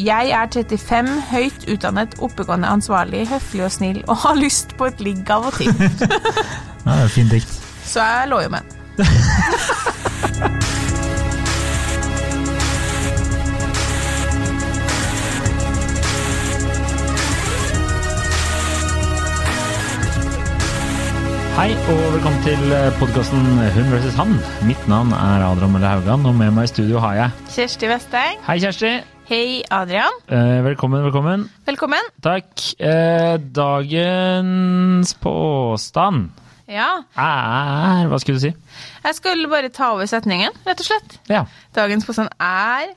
Jeg er 35, høyt utdannet, oppegående, ansvarlig, høflig og snill, og har lyst på et ligg av og til. Ja, det er et fint dikt. Så jeg lå jo med den. Hei og velkommen til podkasten Hun vs. han. Mitt navn er Adrian Mølle Haugan, og med meg i studio har jeg Kjersti Vesteng. Hei, Kjersti. Hei, Adrian. Eh, velkommen, velkommen. Velkommen. Takk. Eh, dagens påstand Ja, er Hva skulle du si? jeg skulle bare ta over setningen, rett og slett. Ja. Dagens påstand er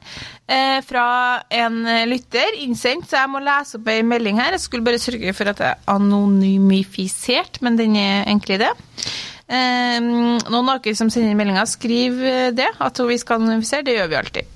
eh, fra en lytter, innsendt, så jeg må lese opp ei melding her. Jeg skulle bare sørge for at det er anonymifisert, men den er egentlig det. Eh, noen av dere som sender meldinga, skriver det, at vi skal anonymifisere. Det gjør vi alltid.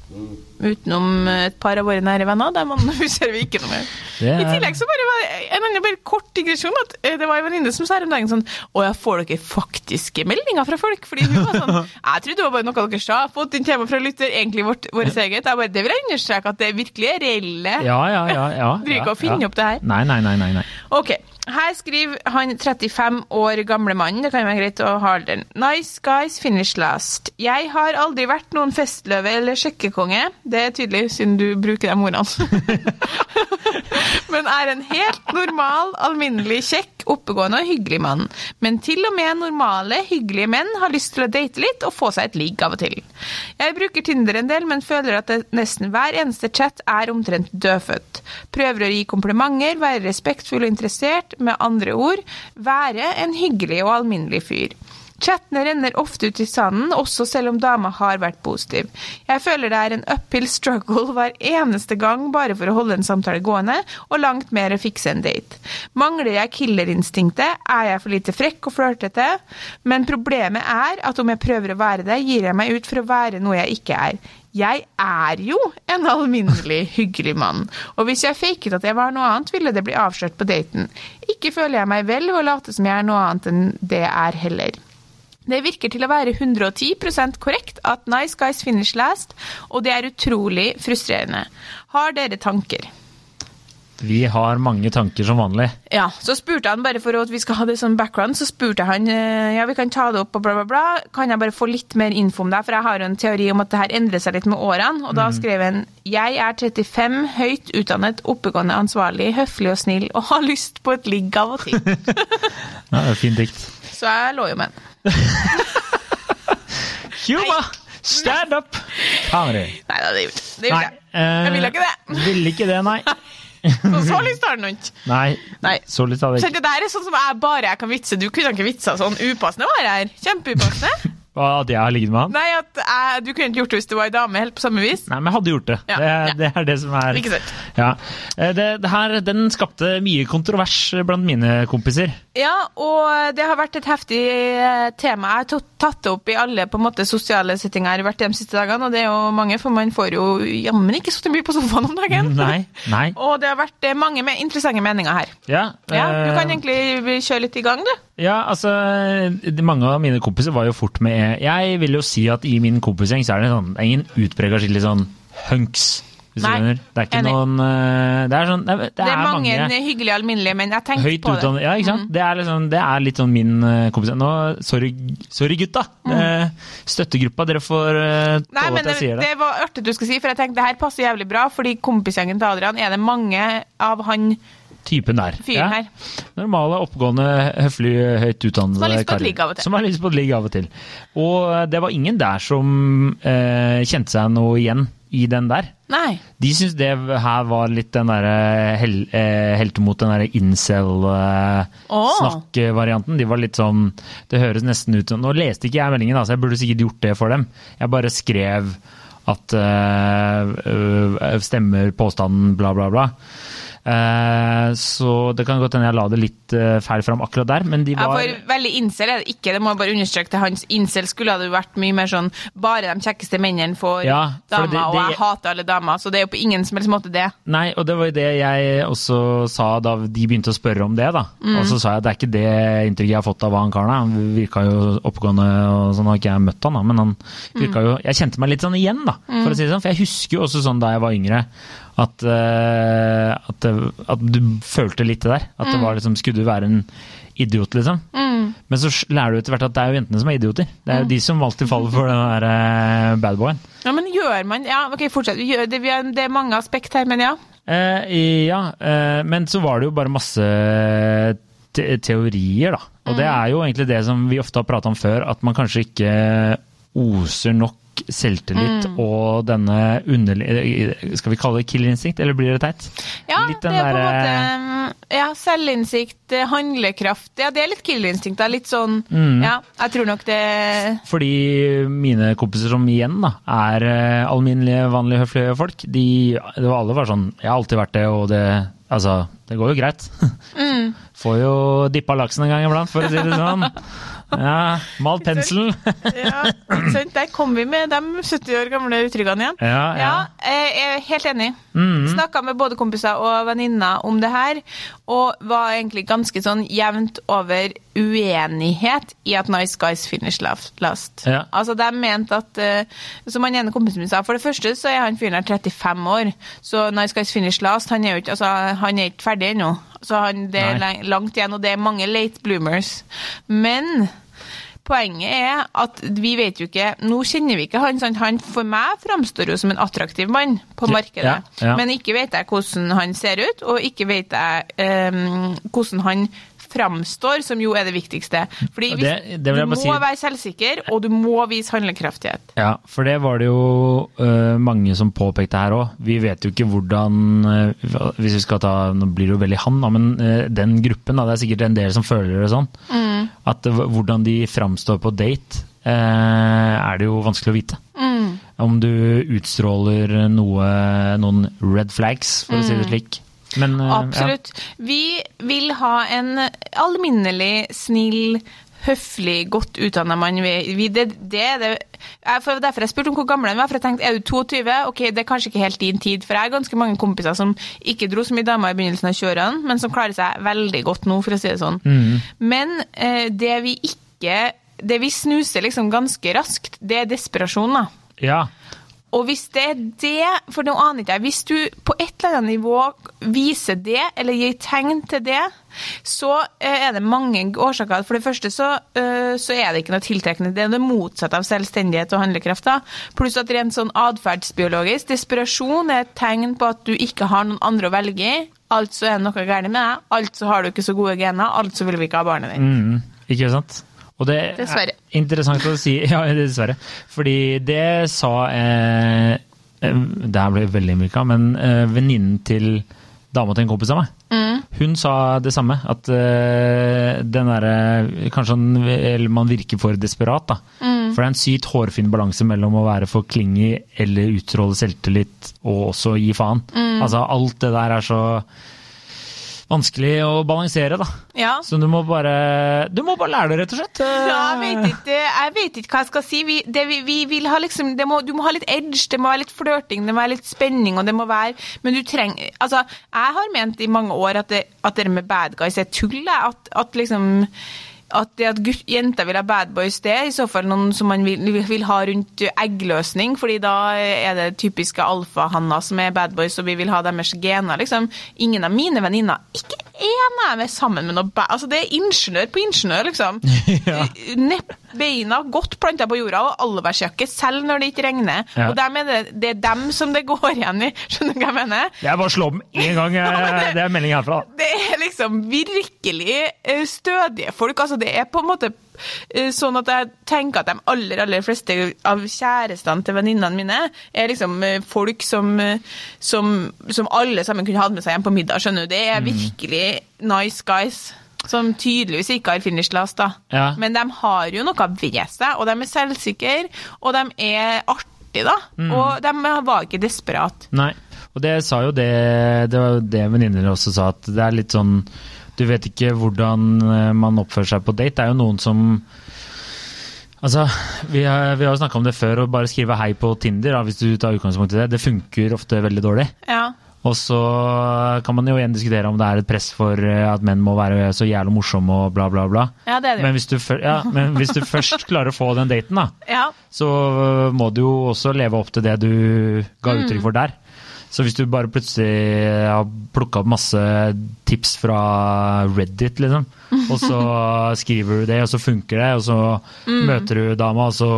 Utenom et par av våre nære venner, der anonymiserer vi ikke noe mer. Er- I tillegg så bare en annen bare kort digresjon at eh, det var en venninne som sa her om dagen sånn Å ja, får dere faktiske meldinger fra folk? Fordi hun var sånn Jeg trodde det var bare noe dere sa. Fått inn tema fra lytter, egentlig vårt, vårt eget. Jeg bare, det vil jeg understreke at det virkelig er reelle. Ja, ja, ja. ja, Driver ikke å finne opp det her. Nei, nei, nei. nei, nei. Ok, her skriver han 35 år gamle mannen, det kan være greit å ha den. Nice guys finish last. Jeg har aldri vært noen festløve eller sjekkekonge. Det er tydelig, siden du bruker de ordene. Men er en helt normal, alminnelig, kjekk, oppegående og hyggelig mann. Men til og med normale, hyggelige menn har lyst til å date litt og få seg et ligg av og til. Jeg bruker Tinder en del, men føler at nesten hver eneste chat er omtrent dødfødt. Prøver å gi komplimenter, være respektfull og interessert, med andre ord, være en hyggelig og alminnelig fyr. Chattene renner ofte ut i sanden, også selv om dama har vært positiv. Jeg føler det er en uphill struggle hver eneste gang bare for å holde en samtale gående, og langt mer å fikse en date. Mangler jeg killerinstinktet, er jeg for lite frekk og flørtete, men problemet er at om jeg prøver å være det, gir jeg meg ut for å være noe jeg ikke er. Jeg er jo en alminnelig, hyggelig mann, og hvis jeg faket at jeg var noe annet, ville det bli avslørt på daten. Ikke føler jeg meg vel ved å late som jeg er noe annet enn det jeg er heller. Det virker til å være 110% korrekt at nice guys finish last, og det er utrolig frustrerende. Har dere tanker? Vi har mange tanker som vanlig. Ja, så spurte han bare for at vi skal ha det som background, så spurte han eh, ja, vi kan ta det opp og bla, bla, bla. Kan jeg bare få litt mer info om deg? For jeg har jo en teori om at det her endrer seg litt med årene. Og da skrev han jeg er 35, høyt utdannet, oppegående, ansvarlig, høflig og snill, og har lyst på et ligg av og til. Ja, det er fint dikt. Så jeg lå jo med den. Cuba, stand up! Comedy. Nei da, det gjorde det. Gjorde jeg. Jeg ville ikke det. eh, Ville ikke det, nei. Så, så lyst har du ikke. Nei. Nei. Så lyst har jeg ikke. det der er sånn som jeg bare jeg kan vitse. Du kunne ikke vitsa sånn upassende var jeg her. Kjempeupassende. At jeg har ligget med han? Nei, at jeg, du kunne ikke gjort det hvis du var ei dame helt på samme vis. Nei, men jeg hadde gjort det. Ja, det, ja. det er det som er Ikke sant. Ja. Eh, Det, det her, den skapte mye kontrovers blant mine kompiser. Ja, og det har vært et heftig eh, tema. Jeg har tatt- det opp i alle på en måte sosiale settinger hvert de siste dagene, og det er jo mange, for man får jo jammen ikke så mye på sofaen om dagen. Nei. Nei. Og det har vært mange interessante meninger her. Ja, Ja, Du kan egentlig kjøre litt i gang, du. Ja, altså de- Mange av mine kompiser var jo fort med Jeg vil jo si at i min kompisgjeng så er det sånn, det er ingen utprega skikkelig sånn hunks. Nei. Det er ikke enig. noen eh, Det er sånn Det, det, Det er mange, hyggelige, alminnelige, men jeg tenkte på det. Mm. ja, ikke sant? Det, er liksom, det er litt sånn min uh, kompis Nå, sorry, sorry gutta. Mm. støttegruppa, dere får uh, Mm. Nei, men at jeg det, sier det. det var artig du skal si, for jeg tenkte det her passer jævlig bra, fordi kompisgjengen til Adrian er det mange av han Typen der. fyren her. Normale, oppgående, høflige, høyt utdannede karer. Som har lyst på et ligg av og til. Og eh, det var ingen der som eh, kjente seg noe igjen i den der. Nei. De syntes det her var litt den derre hel, eh, helte mot den derre incel-snakk-varianten. De var litt sånn Det høres nesten ut som Nå leste ikke jeg meldingen, altså så jeg burde sikkert gjort det for dem. Jeg bare skrev at eh, øh, stemmer påstanden, bla, bla, bla. Eh, så det kan godt hende jeg la det litt eh, feil fram akkurat der, men de Ja, for veldig incel er det ikke. Det må jeg bare understreke til hans incel skulle det jo vært mye mer sånn bare de kjekkeste mennene får Ja, damer, det- og det- jeg hater alle damer. Så det er jo på ingen som helst måte det. Nei, og det var jo det jeg også sa da de begynte å spørre om det, da. Mm. Og så sa jeg at det er ikke det inntrykket jeg har fått av han karen. Han virka jo oppegående, og sånn har ikke jeg møtt han, da, men han virka Mm. jo Jeg kjente meg litt sånn igjen, da, for å si det sånn. For jeg husker jo også sånn da jeg var yngre, At, eh, at, at du følte litt det der. At det var liksom, skulle du være en idiot, liksom. Men så lærer du etter hvert at det er jo jentene som er idioter. Det er jo de som alltid faller for den der eh, badboyen. Ja, men gjør man Ja, ok, fortsett. Det, er mange aspekt her, men ja. Eh, ja, eh, men så var det jo bare masse te teorier, da. Og det er jo egentlig det som vi ofte har prata om før, at man kanskje ikke oser nok selvtillit og denne underlige Skal vi kalle det killerinstinkt, eller blir det teit? Ja, Litt det er på en måte mm, Ja, selvinnsikt, eh, handlekraft. Ja, det er litt killerinstinkt. Det er litt sånn Mm. Ja, jeg tror nok det Fordi mine kompiser som igjen da, er eh, alminnelige, vanlige, høflige folk, de, det var alle var sånn Jeg har alltid vært det, og det Altså, det går jo greit. Mm. Får jo dippa laksen en gang iblant, for å si det sånn. Ja, malt penselen. Ja, sant? Der kom vi med de 70 år gamle uttrykkene igjen. Ja, ja. Ja, jeg er helt enig. Mhm. Snakka med både kompiser og venninner om det her, og var egentlig ganske sånn jevnt over uenighet i at Nice Guys finish last. last. Ja. Altså, de mente at eh, Som han ene kompisen min sa, for det første så er han fyren her 35 år, så Nice Guys finish last, han er jo ikke, altså, han er ikke ferdig ennå. Så han, det er Nei. langt igjen, og det er mange late bloomers. Men Poenget er at vi vet jo ikke Nå kjenner vi ikke han. Sant? Han for meg framstår jo som en attraktiv mann på markedet. ja, ja. Men ikke vet jeg hvordan han ser ut, og ikke vet jeg um, hvordan han framstår, som jo er det viktigste. Fordi hvis, det- det du må si- være selvsikker, og du må vise handlekraftighet. Ja, for det var det jo uh, mange som påpekte her òg. Vi vet jo ikke hvordan uh, Hvis vi skal ta Nå blir det jo veldig han, da, men uh, den gruppen, da, det er sikkert en del som føler det sånn. At det, hvordan de framstår på date, er det jo vanskelig å vite. Om du utstråler noe, noen red flags, for å si det slik. Men Absolutt. Absolutt. Vi vil ha en alminnelig, snill, høflig, godt utdanna mann. Vi, vi, det, det det. Jeg, for derfor jeg spurte om hvor gammel han var, for jeg tenkte er du 22? Ok, det er kanskje ikke helt din tid, for jeg har ganske mange kompiser som ikke dro så mye damer i begynnelsen av kjørene, men som klarer seg veldig godt nå, for å si det sånn. Men eh, det vi ikke Det vi snuser liksom ganske raskt, det er desperasjon, da. ja. Og hvis det er det, for nå aner ikke jeg, hvis du på et eller annet nivå viser det, eller gir tegn til det, så eh, er det mange årsaker. For det første så, eh, så er det ikke noe tiltrekkende. Det er det motsatte av selvstendighet og handlekraft. Pluss at rent sånn atferdsbiologisk, desperasjon er et tegn på at du ikke har noen andre å velge i. Altså er det noe galt med deg, altså har du ikke så gode gener, altså vil vi ikke ha barnet ditt. Mm, ikke sant? Og det Dessverre. er interessant å si. Ja, dessverre. Fordi det sa eh, eh, Det her ble veldig innvirka, men eh, venninnen til dama til en kompis av meg, hun sa det samme. At eh, den derre Kanskje han, eller man virker for desperat, da. For det er en sykt hårfin balanse mellom å være for klingy eller utstråle selvtillit og også gi faen. Altså alt det der er så vanskelig å balansere, da. Ja. Så du må bare Du må bare lære det, rett og slett. Ja, jeg vet ikke, jeg vet ikke hva jeg skal si. Vi, det vi, vi vil ha liksom, det må, du må ha litt edge, det må være litt flørting, det må være litt spenning, og det må være Men du trenger Altså, jeg har ment i mange år at det, at det med bad guys er tull. At, at liksom at det at jenter vil ha bad boys, det er i så fall noen som man vil, vil ha rundt eggløsning, fordi da er det typiske alfahanner som er bad boys, og vi vil ha deres gener, liksom. Ingen av mine venninner, ikke én er med sammen med noe bæ... Altså, det er ingeniør på ingeniør, liksom. Ja. Nepp, beina godt planta på jorda, og allværsjakke selv når det ikke regner. Ja. Og dem er det, det er dem som det går igjen i. Skjønner du hva jeg mener? Jeg bare slår om én gang. eh, Det er melding herfra. Det er liksom virkelig eh, stødige folk. Altså, det er på en måte sånn at jeg tenker at de aller, aller fleste av kjærestene til venninnene mine er liksom eh, folk som, eh, som, som alle sammen kunne hatt med seg hjem på middag, skjønner du. Det er virkelig nice guys. Som tydeligvis ikke har finish last, da. Ja. Men de har jo noe ved seg, og de er selvsikre, og de er artige, da. Og de var ikke desperat. Nei. Og det sa jo det Det var jo det venninner også sa, at det er litt sånn Du vet ikke hvordan eh, man oppfører seg på date. Det er jo noen som Altså, Vi har, vi har jo snakka om det før, å bare skrive hei på Tinder, da, hvis du tar utgangspunkt i det. Det funker ofte veldig dårlig. Ja. Og så kan man jo igjen diskutere om det er et press for eh, at menn må være så jævla morsomme og bla, bla, bla. Ja, det er det. Men hvis du, ja, men hvis du først klarer å få den daten, da, Ja. så må du jo også leve opp til det du ga uttrykk for der. Så hvis du bare plutselig har plukka opp masse tips fra Reddit, liksom, og så skriver du det, og så funker det, og så møter du dama, og så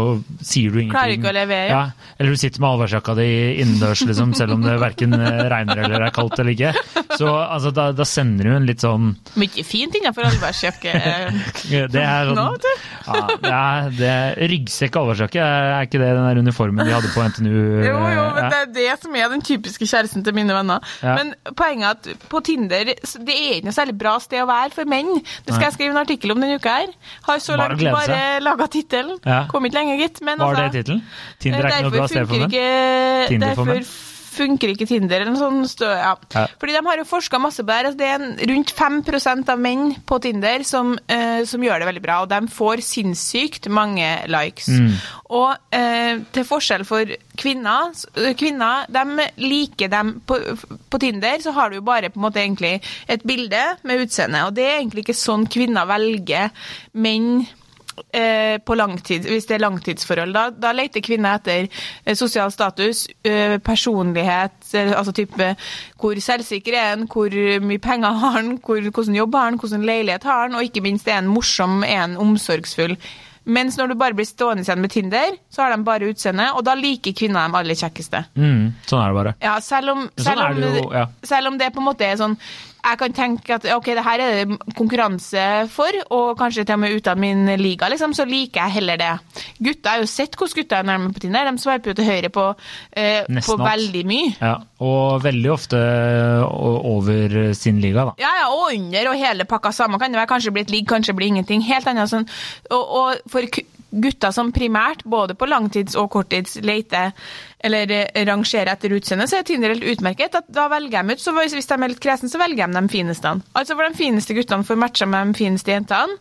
sier du ingenting. Mm. Klarer ikke å levere. Ja. Eller du sitter med allværsjakka di innendørs, liksom, selv om det verken regner eller er kaldt eller ikke. Så altså, da, da sender du en litt sånn Mye fint innenfor allværsjakke. Det er sånn Nå, vet du. ja, det er, ryggsekk og allværsjakke, er ikke det den der uniformen de hadde på NTNU? Jo, jo, men Ja. det er det som er den typiske kjæresten til mine venner. Ja. Men poenget er at på Tinder det er ikke noe særlig bra sted å være for menn. Det skal jeg skrive en artikkel om denne uka her. Har så langt bare, bare laga tittelen. Ja. Kom ikke lenger, gitt. Men Var det altså, tittelen? Tinder er ikke noe bra sted for funker ikke- Tinder for? Derfor funker ikke Tinder eller noe sånt. stø- Ja. Ja. Fordi de har jo forska masse på det her. Altså det er en, rundt 5 av menn på Tinder som, eh, som gjør det veldig bra, og de får sinnssykt mange likes. Mm. Og eh, til forskjell for kvinner, eh, kvinner de liker dem på, på Tinder, så har du jo bare på en måte egentlig et bilde med utseende, og det er egentlig ikke sånn kvinner velger menn på langtid, hvis det er langtidsforhold, da, da leter kvinner etter eh, sosial status, eh, personlighet, eh, altså type hvor selvsikker er han, hvor mye penger har han, hvor, hvordan jobb har han, hvordan leilighet har han, og ikke minst er han morsom, er han omsorgsfull. Mens når du bare blir stående igjen med Tinder, så har de bare utseende, og da liker kvinner de aller kjekkeste. Mm, sånn er det bare. Ja, selv om, sånn selv, sånn om, det jo, ja. selv om det på en måte er sånn Jeg kan tenke at ok, det her er det konkurranse for, og kanskje til og med ute av min liga, liksom, så liker jeg heller det. Gutta har jo sett hvordan gutta er nærme på Tinder. De sveiper jo til høyre på, eh, på veldig mye. Ja, og veldig ofte over sin liga, da. Ja, ja, og under og hele pakka sammen. Kan det være kanskje bli et ligg, kanskje bli ingenting. Helt annet sånn. Og, og for gutter som primært, både på langtids- og korttids, leter eller eh, rangerer etter utseende, så er Tinder helt utmerket. At da velger de ut, så hvis de er litt kresne, så velger de de fineste. Altså for de fineste guttene får matcha med de fineste jentene.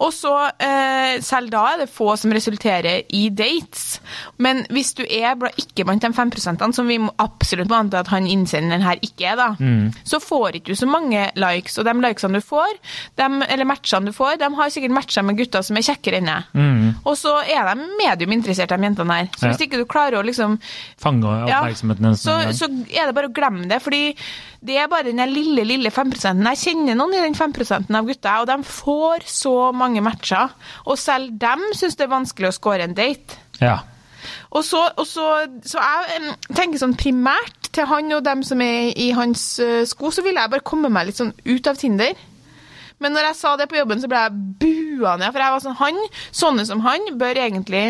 Og så, eh, selv da er det få som resulterer i dates. Men hvis du er ikke blant de 5% som vi absolutt må anta at han innsenderen her ikke er, da, så får ikke du så mange likes. Og de likesene du får, de, eller matchene du får, de har sikkert matcha med gutter som er kjekkere enn deg. Mm. Og så er de medium interessert, de jentene her. Så Ja. hvis ikke du klarer å liksom Fange oppmerksomheten hennes. så, så er det bare å glemme det, fordi det er bare den lille, lille 5 Jeg kjenner noen i den 5 av gutta, og de får så mange matcher. Og selv dem syns det er vanskelig å score en date. Ja. Og så, og så, så jeg tenker sånn primært til han og dem som er i hans eh, sko, så ville jeg bare komme meg litt sånn ut av Tinder. Men når jeg sa det på jobben, så ble jeg bua ned. For jeg var sånn, han, sånne som han bør egentlig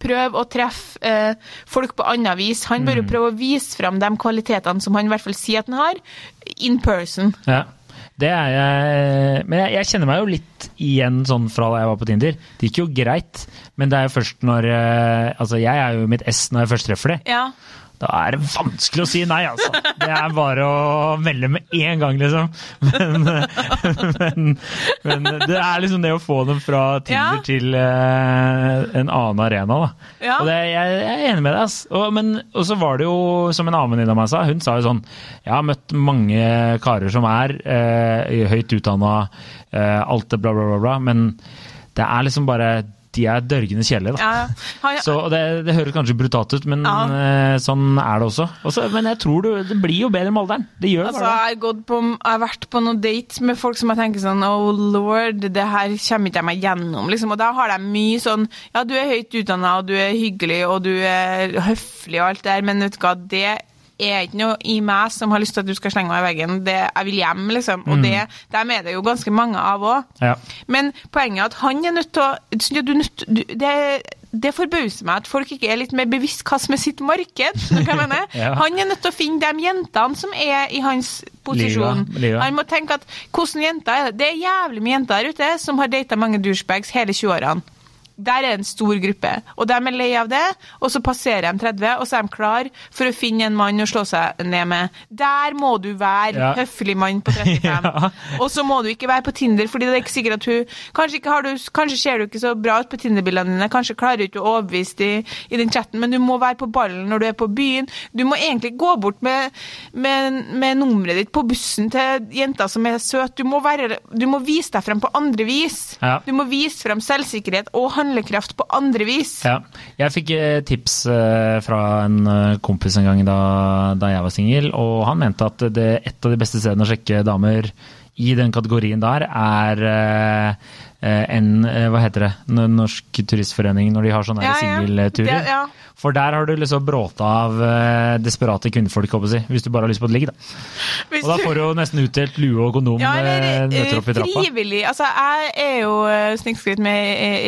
prøve å treffe eh, folk på annet vis. Han bør jo prøve å vise fram de kvalitetene som han i hvert fall sier at han har, in person. Ja. Det er jeg Men jeg, jeg kjenner meg jo litt igjen sånn fra da jeg var på Tinder. Det gikk jo greit, men det er jo først når eh, Altså, jeg er jo mitt ess når jeg først treffer det. Ja. Da er det vanskelig å si nei, altså. Det er bare å melde med en gang, liksom. Men, men, men det er liksom det å få dem fra Tinder Ja. til uh, en annen arena, da. Ja. Og det, jeg, jeg er enig med deg, ass. Og, men, og så var det jo, som en annen venninne av meg sa, hun sa jo sånn Jeg har møtt mange karer som er uh, høyt utdanna, uh, alt det bla, bla, bla, bla, men det er liksom bare De er dørgende kjedelige, da. ja. ja. Så det, det høres kanskje brutalt ut, men Ja. eh, sånn er det også. Også- men jeg tror det, det blir jo bedre med alderen. Det gjør Altså, bare det. jeg, har på, jeg har vært på noen dates med folk som jeg tenker sånn Oh lord, det her kommer ikke jeg meg gjennom. Liksom. Og da har de mye sånn Ja, du er høyt utdanna, og du er hyggelig, og du er høflig og alt det der, men vet du hva, det er ikke noe i meg som har lyst til at du skal slenge meg i veggen. Det, jeg vil hjem, liksom. Og det, dem er det jo ganske mange av òg. Ja. Men poenget er at han er nødt til å du, du, det, det forbauser meg at folk ikke er litt mer bevisst hva som er sitt marked. Ja. Han er nødt til å finne de jentene som er i hans posisjon. Liga, liga. Han må tenke at hvordan jenter er det? Det er jævlig mye jenter der ute som har data mange douchebags hele 20-årene. Der er en stor gruppe, og de er lei av det, og så passerer de 30, og så er de klar for å finne en mann å slå seg ned med. Der må du være Ja. høflig mann på 35. Ja. Og så må du ikke være på Tinder, fordi det er ikke sikkert at hun Kanskje, ikke har du, kanskje ser du ikke så bra ut på Tinder-bildene dine, kanskje klarer du ikke å overbevise dem i den chatten, men du må være på ballen når du er på byen. Du må egentlig gå bort med, med, med nummeret ditt på bussen til jenta som er søt. Du må, være, du må vise deg frem på andre vis. Ja. Du må vise frem selvsikkerhet og handlekraft på andre vis. Ja. Jeg fikk eh, tips eh, fra en eh, kompis en gang da, da jeg var singel, og han mente at det, et av de beste stedene å sjekke damer i den kategorien der, er eh, eh, en eh, Hva heter det? Norsk Turistforening, når de har sånne Ja, singelturer. Ja. For der har du liksom bråta av eh, desperate jeg si, hvis du bare har lyst på et ligg. Da. Hvis Og da får du jo nesten utdelt lue og kondom Ja, eller nøtter eh, opp i trappa. frivillig. Altså, jeg er jo snikskritt med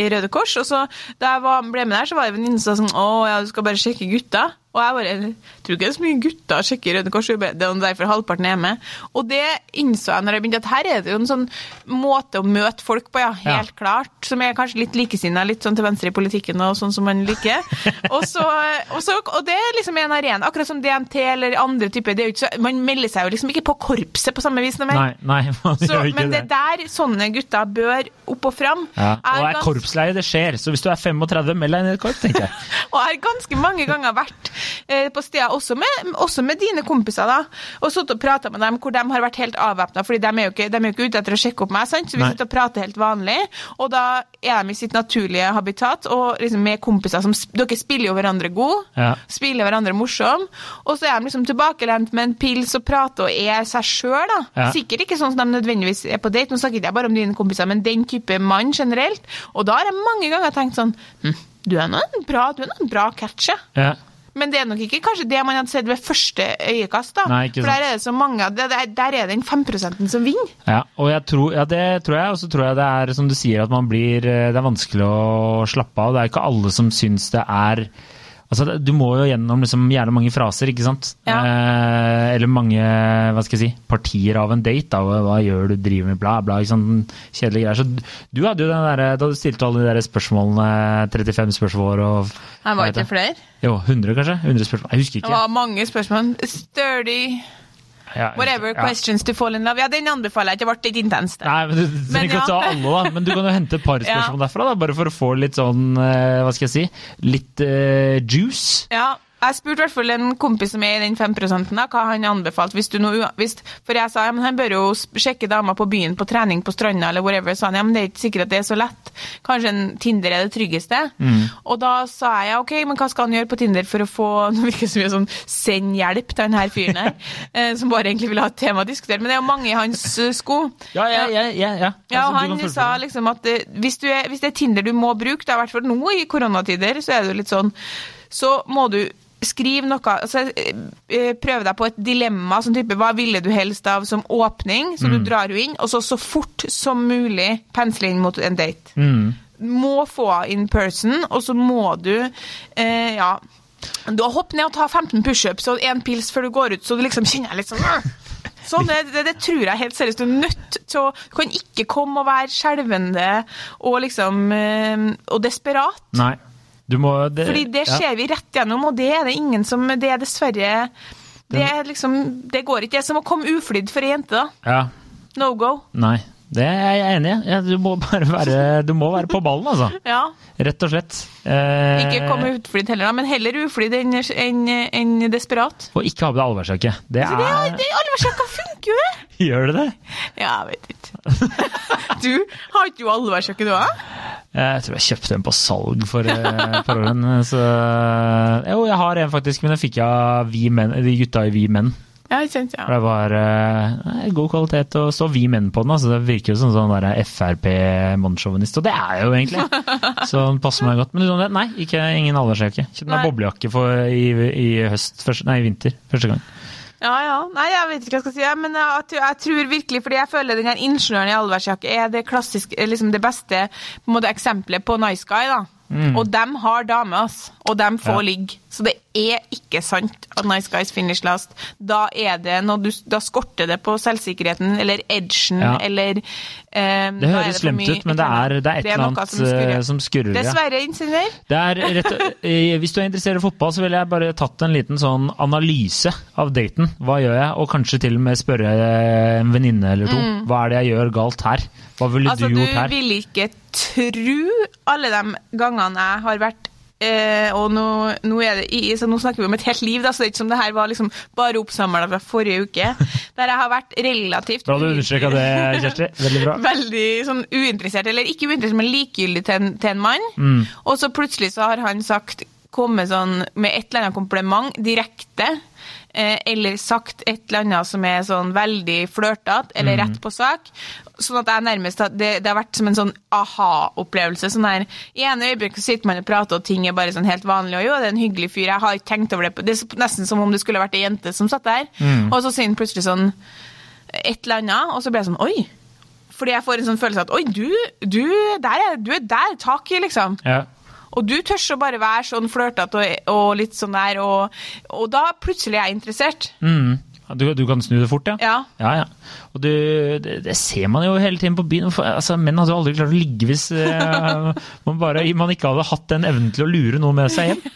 i, Røde Kors, og så da jeg var, ble med der, så var det en venninne som sa sånn Å ja, du skal bare sjekke gutta. Og jeg bare tror ikke det er så mye gutter sjekker Røde Kors, det er derfor halvparten er med. Og det innså jeg når jeg begynte, at her er det jo en sånn måte å møte folk på, ja, Ja. helt klart. Som er kanskje litt likesinna, litt sånn til venstre i politikken og sånn som man liker. og, så, og, så, og det er liksom en arena, akkurat som DNT eller andre typer. Det er ikke så, man melder seg jo liksom ikke på korpset på samme vis noe mer. Nei, nei, man Så, gjør ikke men det er der sånne gutter bør opp og fram. Ja. Og er korpsleie, det skjer. Så hvis du er 35, meld deg inn i et korps, tenker jeg. Og jeg har ganske mange ganger vært eh, på steder, også med, også med dine kompiser, da, og sittet og prata med dem hvor de har vært helt avvæpna, fordi de er, jo ikke, de er jo ikke ute etter å sjekke opp meg, sant? så vi sitter og prater helt vanlig. Og da er de i sitt naturlige habitat, og liksom med kompiser som Dere spiller jo hverandre god, Ja. spiller hverandre morsom, og så er de liksom tilbakelent med en pils og prater og er seg sjøl, da. Ja. Sikkert ikke sånn som de nødvendigvis er på date, nå snakker ikke jeg bare om dine kompiser, men den type mann generelt. Og da har jeg mange ganger tenkt sånn hm, du er nå en bra, du er en bra catcher. ja. Men det er nok ikke kanskje det man hadde sett ved første øyekast. da. Nei, ikke For der er det så mange, der, der, der er den 5 som vinner. Ja, og jeg tror, ja, det tror jeg. Og så tror jeg det er som du sier, at man blir eh, Det er vanskelig å slappe av. Det er ikke alle som syns det er Altså, Du må jo gjennom liksom gjerne mange fraser, ikke sant? Ja. Eh, eller mange hva skal jeg si, partier av en date. da, Hva, gjør du, driver med, bla, bla. ikke sant? Kjedelige greier. Så du- du hadde jo den der, Da du stilte alle de der spørsmålene, 35 spørsmål og Nei, var ikke flere. Jo, 100 kanskje? 100 spørsmål. Jeg husker ikke. Det var mange spørsmål. Sturdy, Ja, whatever, ja. questions to fall in love. Ja, den anbefaler jeg ikke. Det ble litt intenst. Nei, men Du trenger ikke å ta alle, da. Men du kan jo hente et par spørsmål derfra, da, bare for å få litt sånn eh, Hva skal jeg si? Litt uh, juice. Ja, jeg spurte i hvert fall en kompis som er i den 5 da, hva han anbefalte. Hvis du nå, hvis, for jeg sa ja, men han bør jo sjekke damer på byen på trening på stranda eller whatever. Så han ja, men det er ikke sikkert at det er så lett. Kanskje en Tinder er det tryggeste. Og da sa jeg ok, men hva skal han gjøre på Tinder for å få Nå virker det så mye sånn send hjelp til denne fyren her, eh, som bare egentlig vil ha et tema å diskutere. Men det er jo mange i hans eh, sko. Ja, ja, ja. ja, ja. Ja, Altså, og han sa liksom at eh, hvis, du er, hvis det er Tinder du må bruke, da, i hvert fall nå i koronatider, så er det jo litt sånn, så må du skrive noe, altså eh, eh, deg på et dilemma, sånn type, hva ville du helst av som åpning, så Mm. du drar jo inn, og så så fort som mulig pensle inn mot en date. Mm. Må få in person, og så må du, eh, ja, du har hopp ned og ta 15 pushups og en pils før du går ut, så du liksom kjenner litt sånn! Sånn, det, det, det tror jeg helt seriøst. Du er nødt til å Du kan ikke komme og være skjelvende og liksom eh, Og desperat. Nei. Du må det, Fordi det ja. vi rett gjennom, og det er det ingen som Det er dessverre Det er liksom Det går ikke. Det er som å komme uflydd for ei jente, da. Ja. No go. Nei. Det er jeg enig i. Du må bare være, du må være på ballen, altså. Ja. Rett og slett. Eh, Ikke komme utflydd heller, da, men heller uflydd enn enn- enn desperat. Og ikke ha på deg allværsjakke. Det Så det, det, Allværsjakka funker jo, det! Gjør det det? Ja, jeg vet ikke. Du har ikke du allværsjakke, du òg? Jeg tror jeg kjøpte en på salg for eh, et par år siden. Jo, jeg har en faktisk, men den fikk jeg av de gutta i Vi menn. Ja, kjent, ja. Det var eh, god kvalitet, og stå Vi menn på den. Altså, det virker jo som sånn Frp-mannssjåvinist, og det er jeg jo egentlig. Så den passer meg godt. Men sånn, nei, ikke, ingen aldersjakke. Kjøpte meg boblejakke for, i, i høst, første, nei, i vinter første gang. Ja, ja. Nei, jeg vet ikke hva jeg skal si, men jeg, jeg tror virkelig, fordi jeg føler den her ingeniøren i allværsjakke er det klassiske, er liksom det beste på en måte, eksempelet på nice guy, da. Og dem har dame, altså. Og dem får Mm. Ja. ligge. Så det er ikke sant at nice guys finish last. Da er det noe du, da skorter det på selvsikkerheten, eller edgen, Ja. eller eh, Det høres slemt ut, men det er, det er et eller annet som skurrer. eh, som skurrer. Dessverre, insinuer. Er eh, hvis du er interessert i fotball, så ville jeg bare tatt en liten sånn analyse av daten. Hva gjør jeg? Og kanskje til og med spørre en venninne eller to. Hva er det jeg gjør galt her? Hva ville Mm. Altså, du gjort her? Du vil ikke tru alle de gangene jeg har vært eh, og nå, nå, er det, så nå snakker vi om et helt liv, da, så det er ikke som det her var liksom bare oppsamla fra forrige uke. Der jeg har vært relativt Bra du understreka det, Kjersti. Veldig bra. veldig sånn uinteressert, eller ikke uinteressert, men likegyldig til en, til en mann. Mm. Og så plutselig så har han sagt, kommet sånn med et eller annet kompliment direkte, eh, eller sagt et eller annet som er sånn veldig flørtete, eller rett på sak. Sånn at jeg nærmest har, det, det har vært som en sånn aha-opplevelse. Sånn her, I ene øyeblikket sitter man og prater, og ting er bare sånn helt vanlig, og jo, det er en hyggelig fyr, jeg har ikke tenkt over det. Det er nesten som om det skulle vært ei jente som satt der. Og så sier han plutselig sånn et eller annet, og så blir jeg sånn oi. Fordi jeg får en sånn følelse at oi, du, du, der er, du er der, tak i, liksom. Ja. Og du tør å bare være sånn flørtete og, og litt sånn der, og, og da plutselig er jeg interessert. Mm. Du, du kan snu det fort, ja? Ja. Ja, ja. Og du, det, det ser man jo hele tiden på byen. Altså, menn hadde jo aldri klart å ligge hvis uh, man, bare, man ikke hadde hatt den evnen til å lure noe med seg hjem.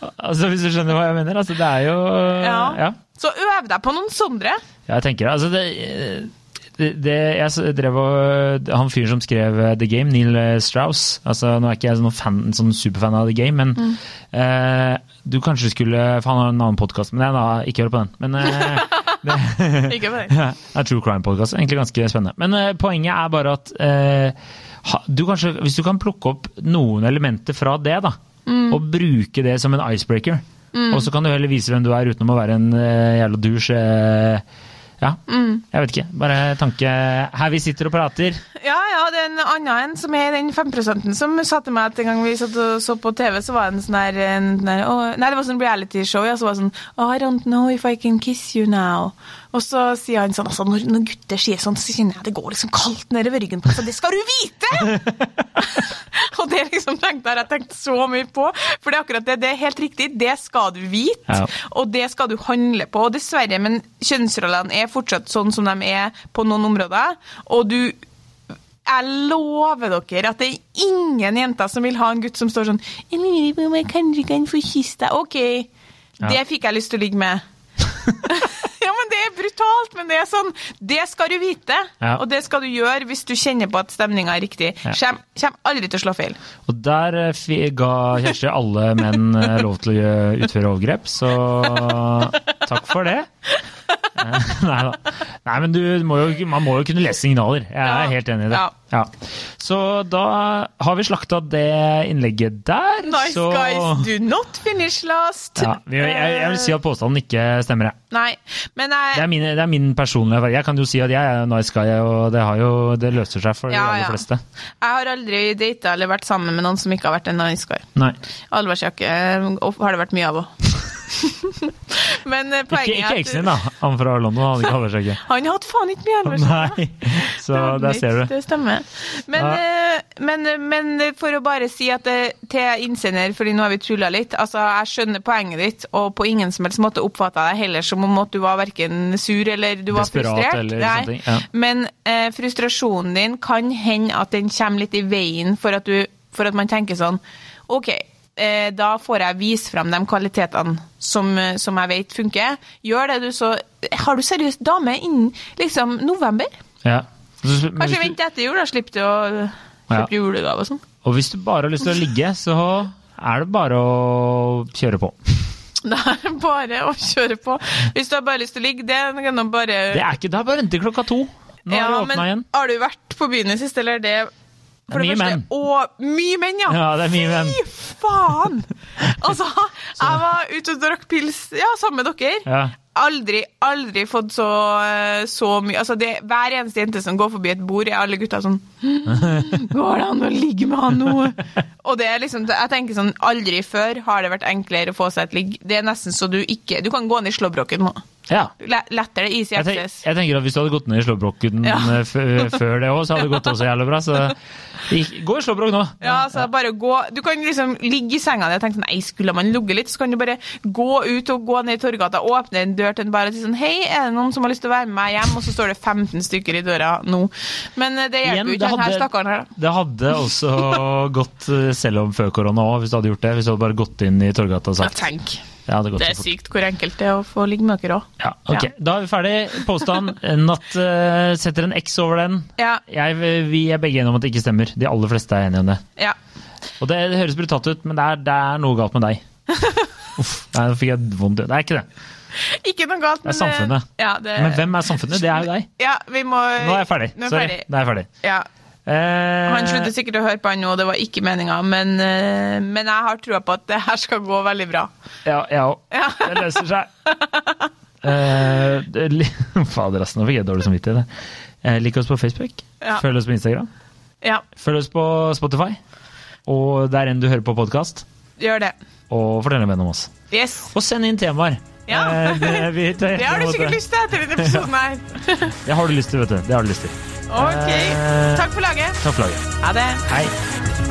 Altså, Hvis du skjønner hva jeg mener? Altså, det er jo Ja. ja. Så øv deg på noen Sondre. Ja, jeg tenker det. Altså, det, det, jeg drev og Han fyren som skrev eh, The Game, Neil Strauss altså, Nå er ikke jeg sånn, fan, sånn superfan av The Game, men Mm. eh, du kanskje skulle For han har en annen podkast, men jeg, da, ikke hør på den. Men eh, det, Ikke på den. ja, det er True Crime-podkast. Egentlig ganske spennende. Men eh, poenget er bare at eh, du kanskje, hvis du kan plukke opp noen elementer fra det, da, Mm. og bruke det som en icebreaker, og så kan du heller vise hvem du er utenom å være en eh, jævla douche. Ja, Mm. jeg vet ikke. Bare tanke Her vi sitter og prater. Ja, ja, det er en annen en som er den 5% som sa til meg at en gang vi satt og så på TV, så var det en sånn der, sånn Nei, det var sånn reality-show, ja, så var det sånn oh, I don't know if I can kiss you now. Og så sier han sånn altså, når, når gutter sier sånn, så kjenner jeg det går liksom kaldt nedover ryggen på meg. Så det skal du vite! og det liksom tenkte jeg, jeg tenkt så mye på. For det er akkurat det, det er helt riktig. Det skal du vite, Ja. og det skal du handle på. Og dessverre, men kjønnsrollene er fortsatt sånn som de er på noen områder. Og du jeg lover dere at det er ingen jenter som vil ha en gutt som står sånn «Jeg lurer på om jeg kanskje kan få kysse deg. OK, det fikk jeg lyst til å ligge med. ja, men Det er brutalt, men det er sånn Det skal du vite, Ja. og det skal du gjøre hvis du kjenner på at stemninga er riktig. Ja. Kjem, kjem aldri til å slå feil. Og der eh, ga Kjersti alle menn eh, lov til å utføre overgrep, så takk for det. Eh, Nei da. Nei, men du må jo, man må jo kunne lese signaler. Jeg er Ja. helt enig i det. Ja. Ja. Så da har vi slakta det innlegget der. Nice så guys, do not finish last. ja, jeg, jeg vil si at påstanden ikke stemmer, jeg. Nei, men jeg Det er min, det er min personlige. Jeg kan jo si at jeg er nice guy, og det, har jo, det løser seg for de aller ja. fleste. Jeg har aldri data eller vært sammen med noen som ikke har vært en nice guy. Nei. Allværsjakke har det vært mye av òg. Men poenget Ikke, ikke eksen din, da. Han fra London hadde ikke halvårsjakke. Han hatt faen ikke mye. Nei, så der ser du. Det stemmer. Men, ja. men, men for å bare si at det, til innsender, fordi nå har vi tulla litt altså Jeg skjønner poenget ditt, og på ingen som helst måte oppfatta deg heller som om at du var verken sur eller du var Desperat frustrert. eller Nei. sånne ting, ja. Men eh, frustrasjonen din kan hende at den kommer litt i veien for at, du, for at man tenker sånn OK. Eh, Da får jeg vise frem de kvalitetene som, eh, som jeg vet funker. Gjør det, du, så Har du seriøst dame innen liksom november? Ja. Så- Kanskje vente etter jul, da slipper du å Ja. kjøpe julegave og sånn. Og hvis du bare har lyst til å ligge, så er det bare å kjøre på. Det er bare å kjøre på. Hvis du har bare lyst til å ligge, det kan du bare Det er ikke, det er bare å vente klokka to. Nå ja, har du åpna igjen. Har du vært på byen i det siste, eller er det Det er mye menn. Og mye menn, ja! Ja, det er mye menn. Fy faen! Altså, jeg var ute og drakk pils ja, sammen med dere. Ja. Aldri, aldri fått så, eh, så mye Altså, det, hver eneste jente som går forbi et bord, er alle gutta sånn Går det an å ligge med han nå? Og det er liksom, jeg tenker sånn, aldri før har det vært enklere å få seg et ligg. Det er nesten så du ikke Du kan gå ned i slåbroken nå. Ja. Lettere easy Jeg, tenk, jeg tenker at Hvis du hadde gått ned i slåbroken Ja. eh, før det òg, så hadde det gått også jævlig bra. Så gå i slåbrok nå. Ja, så bare gå Du kan liksom ligge i senga di og tenke sånn Nei, skulle man ligget litt, så kan du bare gå ut og gå ned i Torgata, åpne en dør til en bar og si sånn Hei, er det noen som har lyst til å være med meg hjem? Og så står det 15 stykker i døra nå. Men eh, det hjelper jo ikke den her stakkaren her, da. Det hadde også gått eh, selv om før korona òg, hvis du hadde gjort det. Hvis du hadde bare gått inn i Torgata og Ja, sagt tenk. Det Det er sykt hvor enkelt det er å få ligge med dere òg. Ja, ok. Da er vi ferdig. Påstand. Natt uh, setter en X over den. Ja. Jeg, vi er begge enige om at det ikke stemmer. De aller fleste er enige om det. ja. Og det, det høres brutalt ut, men det er, det er noe galt med deg. Uff, nei, nå fikk jeg vondt. Det er ikke det. Ikke noe galt, men Det er samfunnet. Ja, det, Men hvem er samfunnet? Det er jo deg. Ja, vi må Nå er jeg ferdig. Nå er jeg Sorry. ferdig. Nå er jeg ferdig. Ja. Eh, Han slutter sikkert å høre på han nå, det var ikke meninga, men, eh, men jeg har trua på at det her skal gå veldig bra. Ja, jeg òg. Ja. Det løser seg. Eh, Fader, ass. Nå fikk jeg dårlig samvittighet. Eh, lik oss på Facebook. Ja. Følg oss på Instagram. Ja, Følg oss på Spotify. Og der enn du hører på podkast. gjør det. Og fortell en venn om oss. Yes. Og send inn temaer. Ja. Eh, det, vi, det, Det har du sikkert lyst til etter denne episoden her. Det har du lyst til, vet du. Det har du lyst til. Ok. Eh, Takk for laget. Takk for laget. Ha det. Hei.